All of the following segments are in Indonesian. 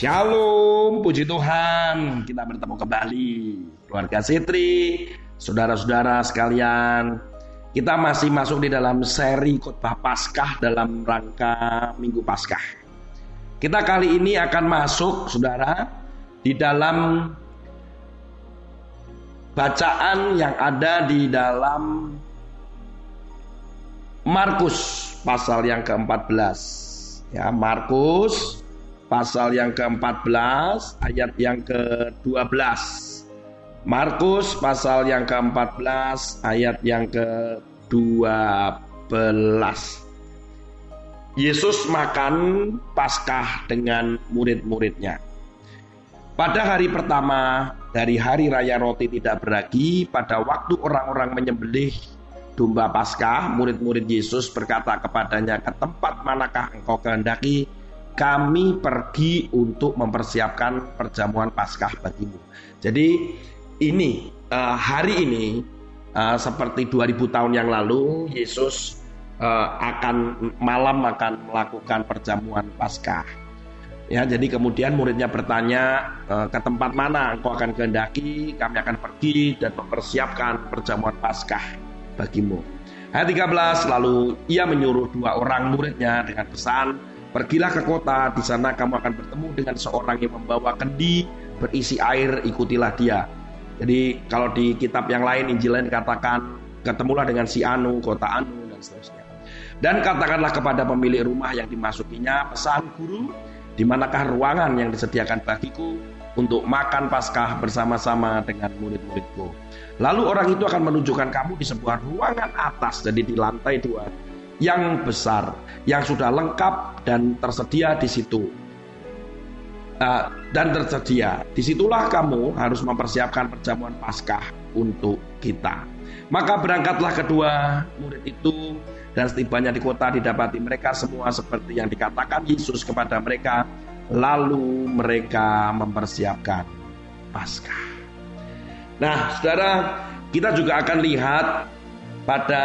Shalom, puji Tuhan. Kita bertemu kembali. Keluarga Sitri, saudara-saudara sekalian. Kita masih masuk di dalam seri khotbah Paskah dalam rangka Minggu Paskah. Kita kali ini akan masuk, saudara, di dalam bacaan yang ada di dalam Markus pasal yang ke-14. Ya, Markus pasal yang ke-14 ayat yang ke-12. Markus pasal yang ke-14 ayat yang ke-12. Yesus makan Paskah dengan murid-muridnya. Pada hari pertama dari hari raya roti tidak beragi, pada waktu orang-orang menyembelih domba Paskah, murid-murid Yesus berkata kepadanya, "Ke tempat manakah engkau kehendaki kami pergi untuk mempersiapkan perjamuan Paskah bagimu. Jadi ini uh, hari ini uh, seperti 2000 tahun yang lalu Yesus uh, akan malam akan melakukan perjamuan Paskah. Ya, jadi kemudian muridnya bertanya ke tempat mana engkau akan kehendaki, kami akan pergi dan mempersiapkan perjamuan Paskah bagimu. Ayat 13 lalu ia menyuruh dua orang muridnya dengan pesan Pergilah ke kota, di sana kamu akan bertemu dengan seorang yang membawa kendi berisi air, ikutilah dia. Jadi kalau di kitab yang lain Injil lain dikatakan ketemulah dengan si Anu, kota Anu dan seterusnya. Dan katakanlah kepada pemilik rumah yang dimasukinya, pesan guru, di manakah ruangan yang disediakan bagiku untuk makan Paskah bersama-sama dengan murid-muridku. Lalu orang itu akan menunjukkan kamu di sebuah ruangan atas, jadi di lantai dua yang besar yang sudah lengkap dan tersedia di situ. Uh, dan tersedia. Di situlah kamu harus mempersiapkan perjamuan Paskah untuk kita. Maka berangkatlah kedua murid itu dan setibanya di kota didapati mereka semua seperti yang dikatakan Yesus kepada mereka. Lalu mereka mempersiapkan Paskah. Nah, saudara, kita juga akan lihat pada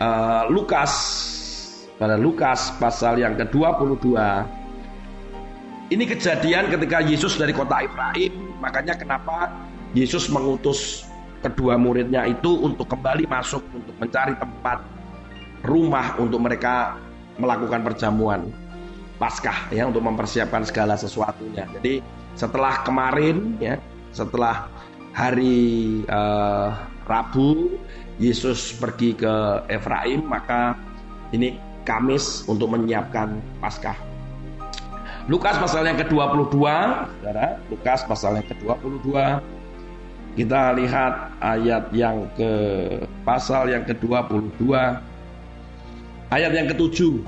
uh, Lukas. Pada Lukas pasal yang ke-22. Ini kejadian ketika Yesus dari kota Efraim. Makanya kenapa Yesus mengutus kedua muridnya itu untuk kembali masuk untuk mencari tempat rumah untuk mereka melakukan perjamuan Paskah ya untuk mempersiapkan segala sesuatunya. Jadi setelah kemarin ya, setelah hari uh, Rabu Yesus pergi ke Efraim maka ini Kamis untuk menyiapkan Paskah. Lukas pasal yang ke-22, Saudara, Lukas pasal yang ke-22 kita lihat ayat yang ke pasal yang ke-22 ayat yang ke-7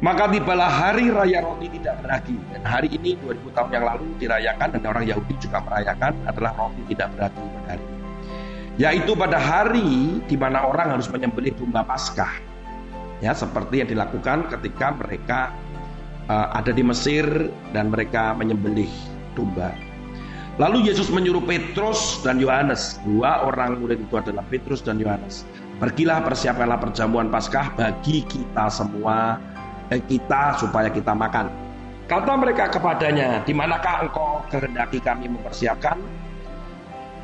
maka tibalah hari raya roti tidak beragi. Dan hari ini 2000 tahun yang lalu dirayakan dan orang Yahudi juga merayakan adalah roti tidak beragi pada hari yaitu pada hari di mana orang harus menyembelih domba Paskah. Ya, seperti yang dilakukan ketika mereka uh, ada di Mesir dan mereka menyembelih domba. Lalu Yesus menyuruh Petrus dan Yohanes, dua orang murid itu adalah Petrus dan Yohanes. Pergilah persiapkanlah perjamuan Paskah bagi kita semua, eh, kita supaya kita makan. Kata mereka kepadanya, di manakah engkau kehendaki kami mempersiapkan?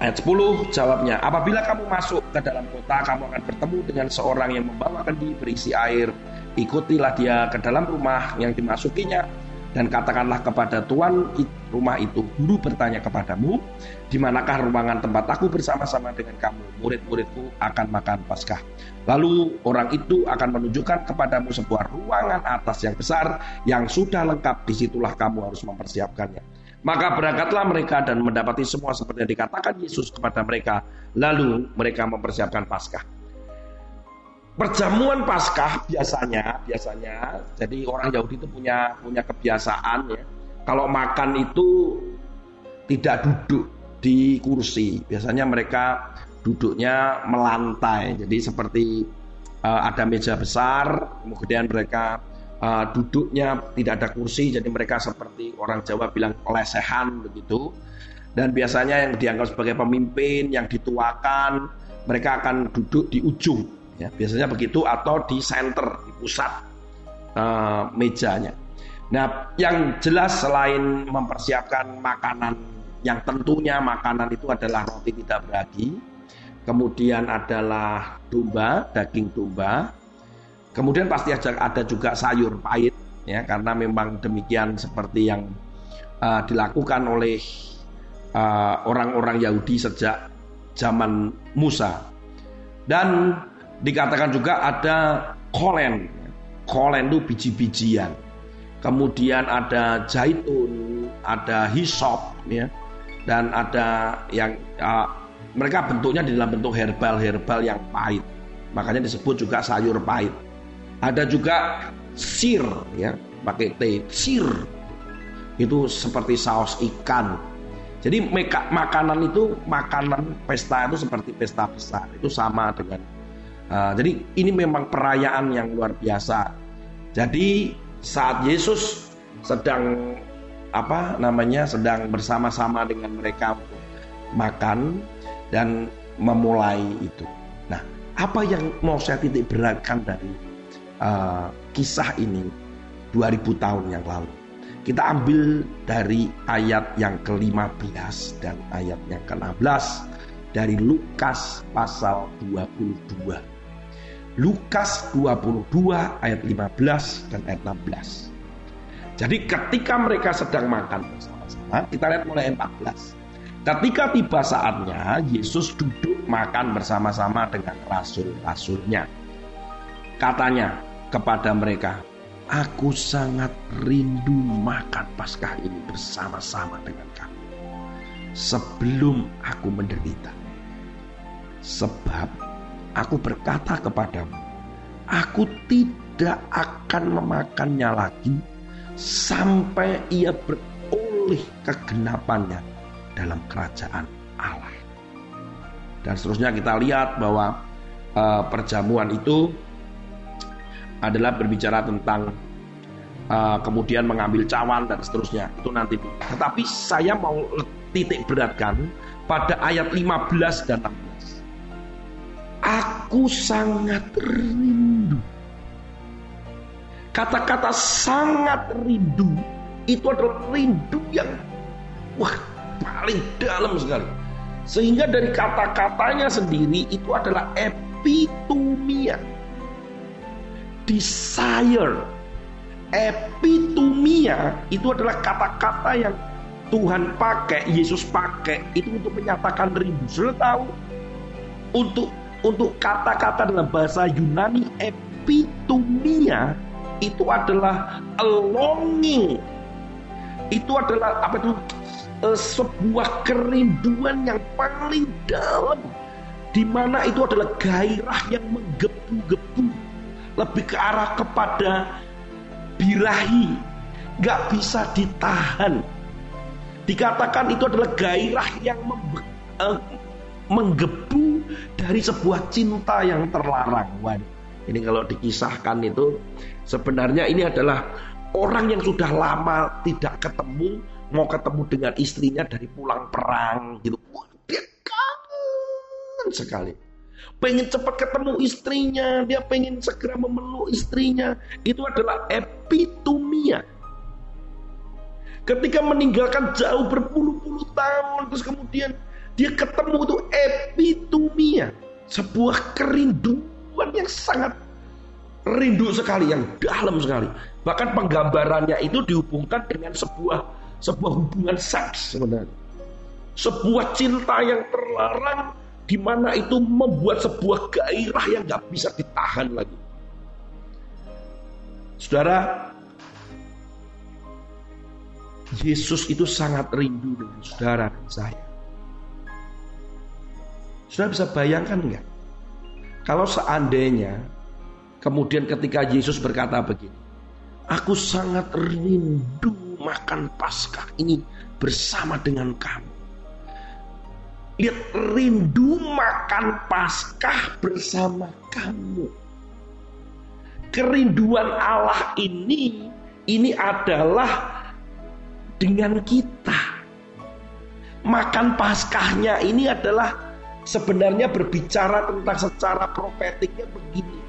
Ayat 10 jawabnya, apabila kamu masuk ke dalam kota, kamu akan bertemu dengan seorang yang membawa kendi berisi air. Ikutilah dia ke dalam rumah yang dimasukinya dan katakanlah kepada tuan rumah itu, guru bertanya kepadamu, di manakah ruangan tempat aku bersama-sama dengan kamu, murid-muridku akan makan Paskah. Lalu orang itu akan menunjukkan kepadamu sebuah ruangan atas yang besar yang sudah lengkap, di situlah kamu harus mempersiapkannya. Maka berangkatlah mereka dan mendapati semua seperti yang dikatakan Yesus kepada mereka. Lalu mereka mempersiapkan Paskah. Perjamuan Paskah biasanya, biasanya, jadi orang Yahudi itu punya punya kebiasaan ya. Kalau makan itu tidak duduk di kursi. Biasanya mereka duduknya melantai. Jadi seperti uh, ada meja besar, kemudian mereka uh, duduknya tidak ada kursi jadi mereka seperti orang Jawa bilang lesehan begitu. Dan biasanya yang dianggap sebagai pemimpin yang dituakan mereka akan duduk di ujung ya. Biasanya begitu atau di center di pusat uh, mejanya. Nah, yang jelas selain mempersiapkan makanan yang tentunya makanan itu adalah roti tidak beragi, kemudian adalah domba, daging domba, kemudian pasti ada juga sayur pahit, ya karena memang demikian seperti yang uh, dilakukan oleh uh, orang-orang uh, Yahudi sejak zaman Musa. Dan dikatakan juga ada kolen, kolen itu biji-bijian kemudian ada zaitun, ada hisop, ya, dan ada yang uh, mereka bentuknya di dalam bentuk herbal-herbal yang pahit. Makanya disebut juga sayur pahit. Ada juga sir, ya, pakai T, sir. Itu seperti saus ikan. Jadi meka, makanan itu makanan pesta itu seperti pesta besar. Itu sama dengan uh, jadi ini memang perayaan yang luar biasa. Jadi saat Yesus sedang apa namanya sedang bersama-sama dengan mereka untuk makan dan memulai itu. Nah, apa yang mau saya titik beratkan dari uh, kisah ini 2000 tahun yang lalu? Kita ambil dari ayat yang ke-15 dan ayat yang ke-16 dari Lukas pasal 22. Lukas 22 ayat 15 dan ayat 16. Jadi ketika mereka sedang makan bersama-sama, kita lihat mulai ayat 14. Ketika tiba saatnya, Yesus duduk makan bersama-sama dengan rasul-rasulnya. Katanya kepada mereka, Aku sangat rindu makan Paskah ini bersama-sama dengan kamu. Sebelum aku menderita. Sebab Aku berkata kepadamu, aku tidak akan memakannya lagi sampai ia beroleh kegenapannya dalam kerajaan Allah. Dan seterusnya kita lihat bahwa uh, perjamuan itu adalah berbicara tentang uh, kemudian mengambil cawan dan seterusnya. Itu nanti. Tetapi saya mau titik beratkan pada ayat 15 dan 16. Aku sangat rindu. Kata-kata sangat rindu itu adalah rindu yang wah paling dalam sekali. Sehingga dari kata-katanya sendiri itu adalah epitumia. Desire. Epitumia itu adalah kata-kata yang Tuhan pakai, Yesus pakai itu untuk menyatakan rindu. Sudah tahu? Untuk untuk kata-kata dalam bahasa Yunani epitumia itu adalah a longing. Itu adalah apa itu? Uh, sebuah kerinduan yang paling dalam di mana itu adalah gairah yang menggebu-gebu lebih ke arah kepada birahi nggak bisa ditahan dikatakan itu adalah gairah yang uh, menggebu dari sebuah cinta yang terlarang. Wan. Ini kalau dikisahkan itu sebenarnya ini adalah orang yang sudah lama tidak ketemu mau ketemu dengan istrinya dari pulang perang gitu. Wah, dia kangen sekali. Pengen cepat ketemu istrinya, dia pengen segera memeluk istrinya. Itu adalah epitumia. Ketika meninggalkan jauh berpuluh-puluh tahun, terus kemudian dia ketemu itu epitumia, sebuah kerinduan yang sangat rindu sekali, yang dalam sekali. Bahkan penggambarannya itu dihubungkan dengan sebuah sebuah hubungan seks sebenarnya. Sebuah cinta yang terlarang di mana itu membuat sebuah gairah yang nggak bisa ditahan lagi. Saudara, Yesus itu sangat rindu dengan saudara dan saya. Sudah bisa bayangkan nggak? Kalau seandainya kemudian ketika Yesus berkata begini, Aku sangat rindu makan Paskah ini bersama dengan kamu. Lihat rindu makan Paskah bersama kamu. Kerinduan Allah ini ini adalah dengan kita. Makan Paskahnya ini adalah sebenarnya berbicara tentang secara profetiknya begini.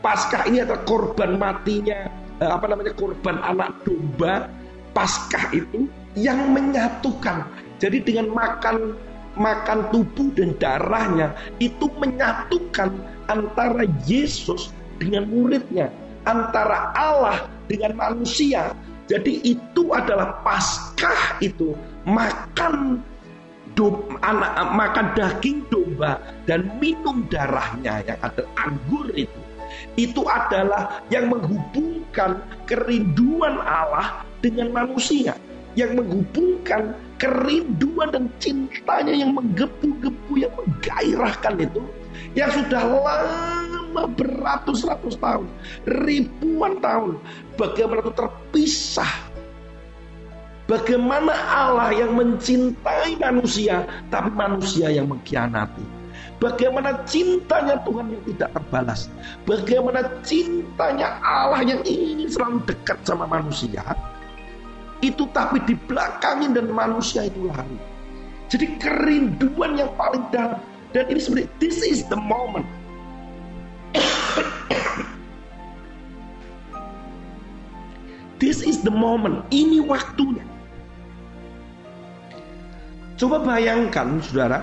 Paskah ini adalah korban matinya eh, apa namanya korban anak domba Paskah itu yang menyatukan. Jadi dengan makan makan tubuh dan darahnya itu menyatukan antara Yesus dengan muridnya, antara Allah dengan manusia. Jadi itu adalah Paskah itu makan anak makan daging domba dan minum darahnya yang ada anggur itu. Itu adalah yang menghubungkan kerinduan Allah dengan manusia yang menghubungkan kerinduan dan cintanya yang menggebu-gebu, yang menggairahkan itu, yang sudah lama beratus-ratus tahun, ribuan tahun, bagaimana itu terpisah. Bagaimana Allah yang mencintai manusia, tapi manusia yang mengkhianati. Bagaimana cintanya Tuhan yang tidak terbalas. Bagaimana cintanya Allah yang ingin selalu dekat sama manusia itu tapi di belakangin dan manusia itu lari. Jadi kerinduan yang paling dalam dan ini sebenarnya this is the moment. this is the moment. Ini waktunya. Coba bayangkan saudara,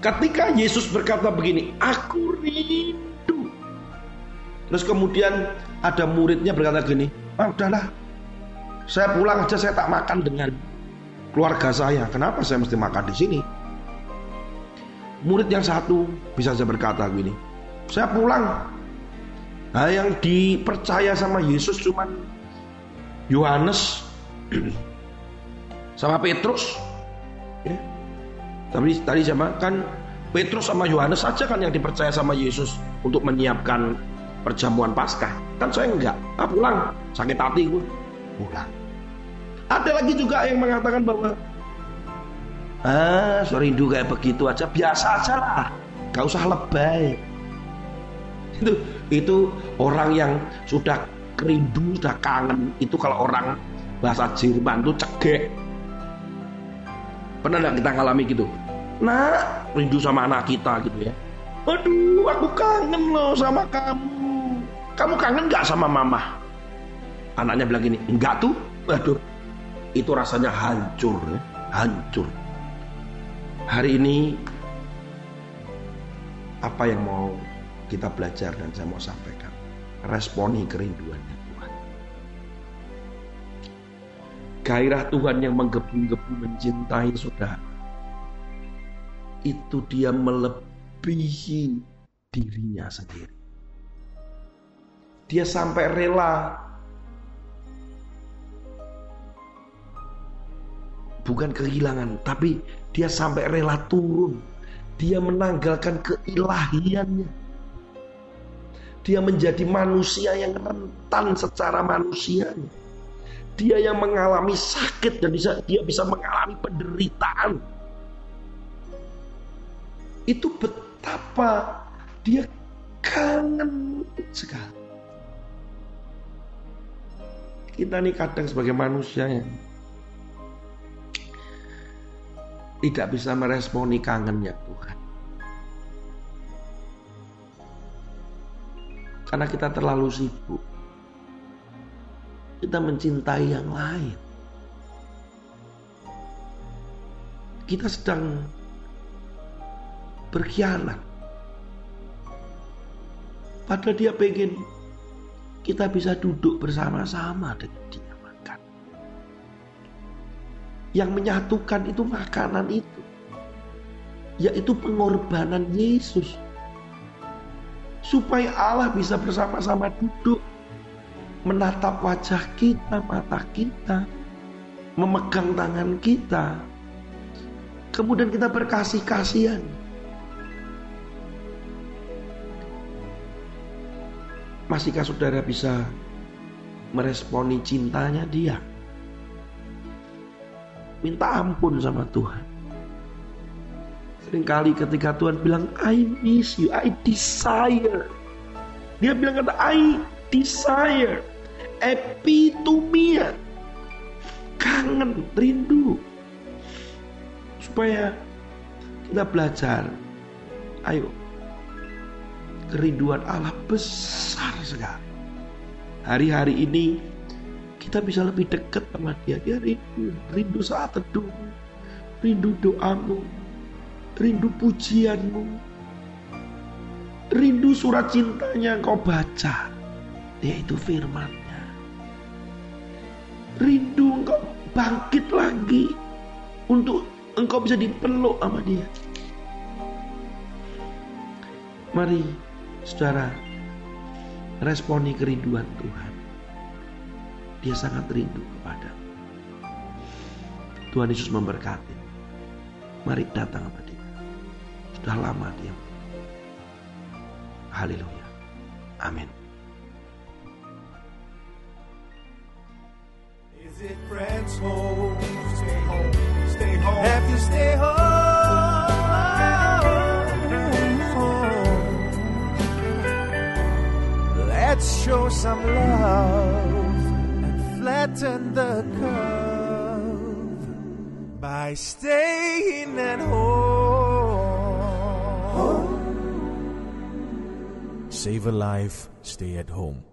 ketika Yesus berkata begini, aku rindu. Terus kemudian ada muridnya berkata gini, ah udahlah saya pulang aja saya tak makan dengan keluarga saya. Kenapa saya mesti makan di sini? Murid yang satu bisa saja berkata gini, saya pulang. Nah, yang dipercaya sama Yesus cuman Yohanes sama Petrus. Ya. Tapi tadi sama kan Petrus sama Yohanes saja kan yang dipercaya sama Yesus untuk menyiapkan perjamuan Paskah. Kan saya enggak. Ah pulang, sakit hati gue pulang. Ada lagi juga yang mengatakan bahwa ah rindu kayak begitu aja biasa aja lah, gak usah lebay. Itu itu orang yang sudah rindu, sudah kangen. Itu kalau orang bahasa Jerman tuh cegek. Pernah nggak kita ngalami gitu? Nah, rindu sama anak kita gitu ya. Aduh, aku kangen loh sama kamu. Kamu kangen gak sama mama? Anaknya bilang gini, enggak tuh. Waduh, itu rasanya hancur, ya. hancur. Hari ini apa yang mau kita belajar dan saya mau sampaikan? Responi kerinduannya Tuhan. Gairah Tuhan yang menggebu-gebu mencintai saudara. Itu dia melebihi dirinya sendiri. Dia sampai rela bukan kehilangan, tapi dia sampai rela turun. Dia menanggalkan keilahiannya. Dia menjadi manusia yang rentan secara manusianya. Dia yang mengalami sakit dan bisa dia bisa mengalami penderitaan. Itu betapa dia kangen sekali. Kita nih kadang sebagai manusia yang tidak bisa meresponi kangennya Tuhan. Karena kita terlalu sibuk. Kita mencintai yang lain. Kita sedang berkhianat. Padahal dia pengen kita bisa duduk bersama-sama dengan dia. Yang menyatukan itu makanan itu. Yaitu pengorbanan Yesus. Supaya Allah bisa bersama-sama duduk. Menatap wajah kita, mata kita. Memegang tangan kita. Kemudian kita berkasih kasihan. Masihkah saudara bisa meresponi cintanya dia? Minta ampun sama Tuhan. Seringkali ketika Tuhan bilang, I miss you, I desire. Dia bilang kata, I desire. Epitomia. Kangen, rindu. Supaya kita belajar. Ayo. Kerinduan Allah besar sekali. hari-hari ini kita bisa lebih dekat sama dia. Dia rindu, rindu saat teduh, rindu doamu, rindu pujianmu, rindu surat cintanya yang kau baca, yaitu firmannya. Rindu engkau bangkit lagi untuk engkau bisa dipeluk sama dia. Mari saudara responi kerinduan Tuhan. Dia sangat rindu kepada Tuhan Yesus memberkati. Mari datang kepada dia. Sudah lama dia. Haleluya. Amin. Show some love flatten the curve by staying at home. Save a life, stay at home.